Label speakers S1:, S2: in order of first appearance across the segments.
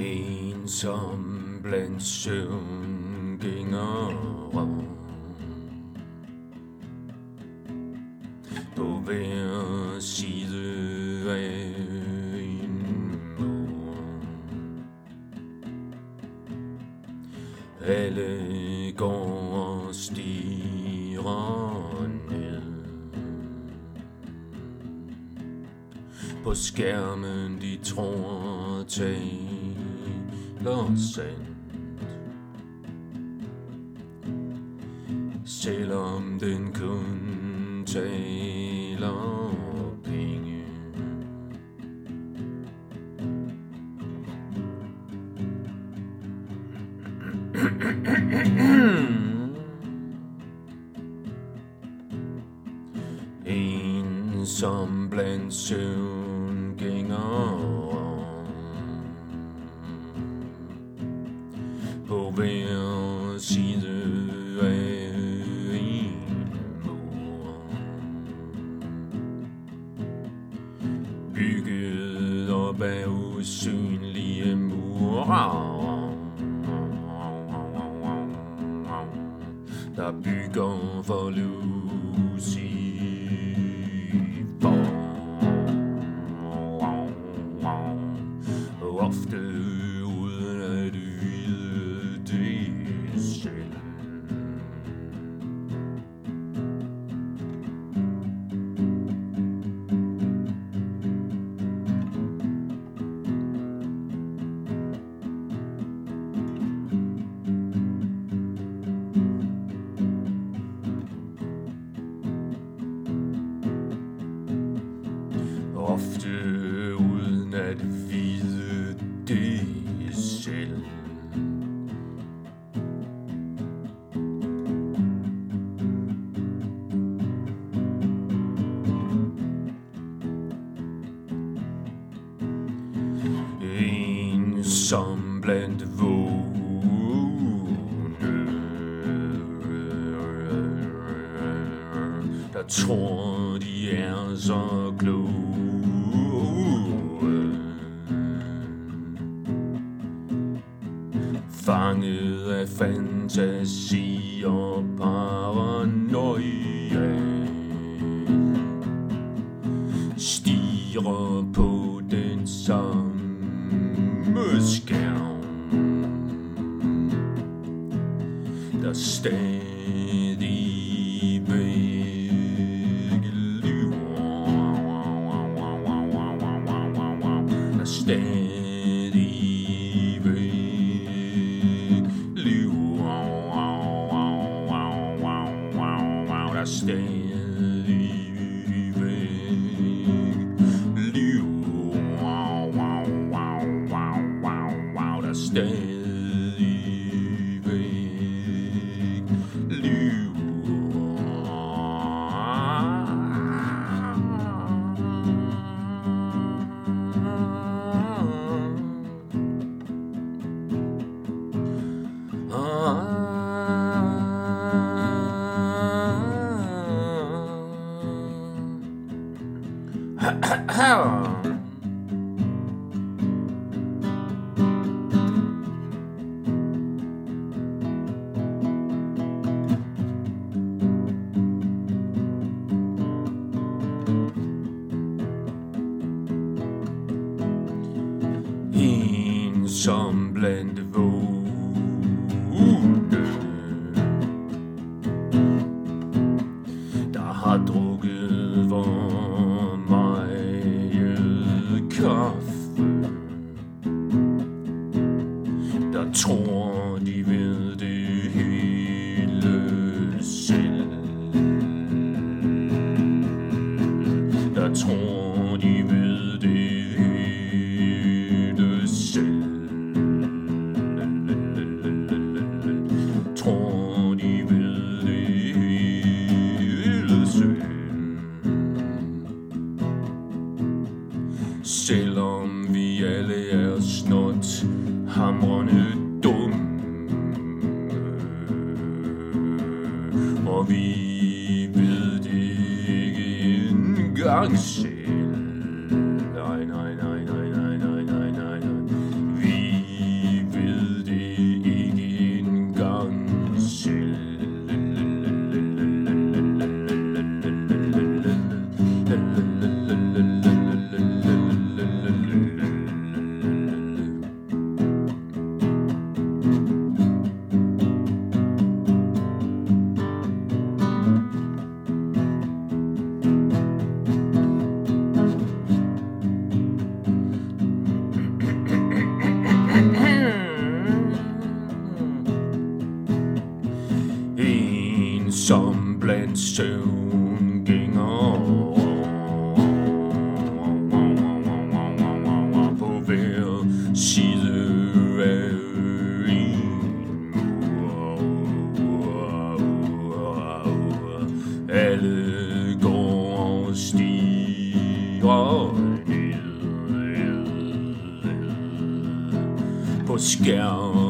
S1: Ensom blandt søvngængere På hver side af en mur. Alle går og stiger ned. På skærmen de tror taler sandt Selvom den kun taler penge. En som blandt søvngængere soon. Som blandt vågne. Der tror de er så kloge. Fanget af fantasi og paranoia. the steady briggly, the steady. some blend of wie will die in Gang? som blandt søvn gænger på hver side af en mur. Alle går og stiger ned, ned, ned på skærmen.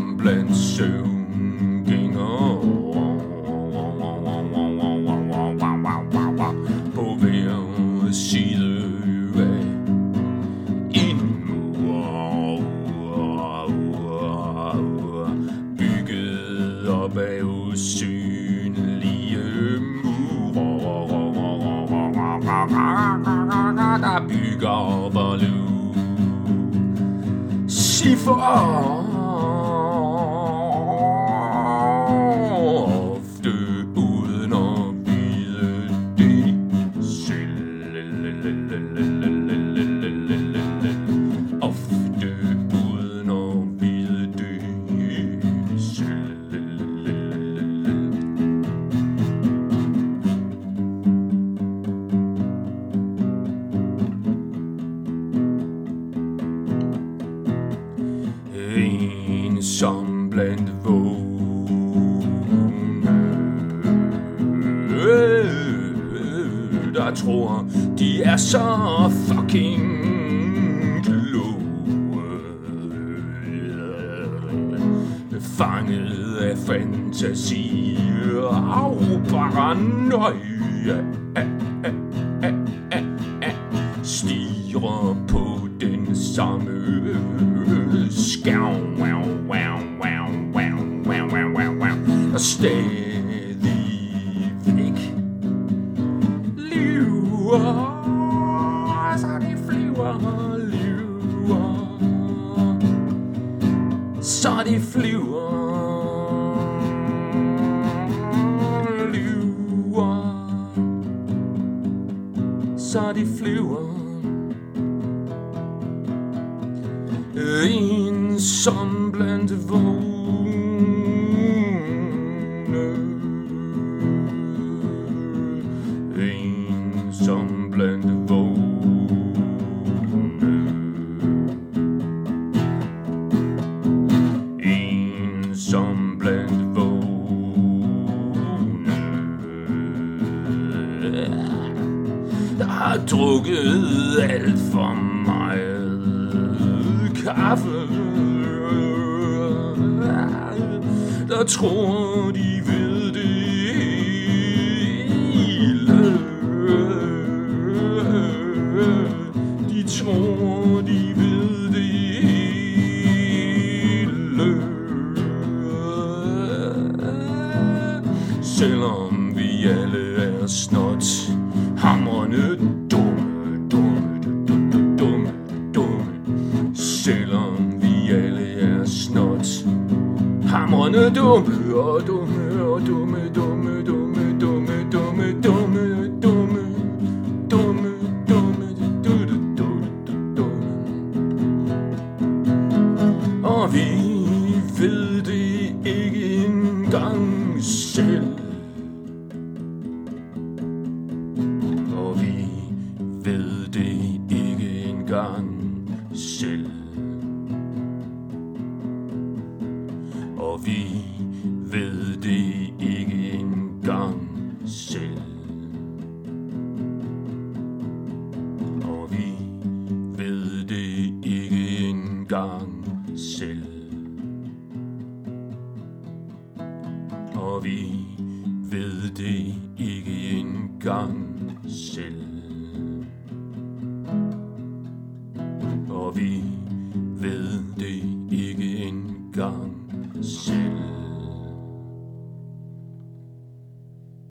S1: for Ofte uden at vide det. Selv som blandt vågne Der tror de er så fucking kloge Fanget af fantasi og paranoia. Stiger på Der har drukket alt for meget kaffe. Der tror de ved det hele De tror de ved det hele Selvom vi alle er snot dumme og dumme og dumme, dumme, dumme, dumme, dumme, dumme, dumme Dumme, dumme, dumme, dumme, dumme. Og vi ved det ikke engang selv. Og vi ved det ikke engang selv. Og vi ved det ikke engang selv. Og vi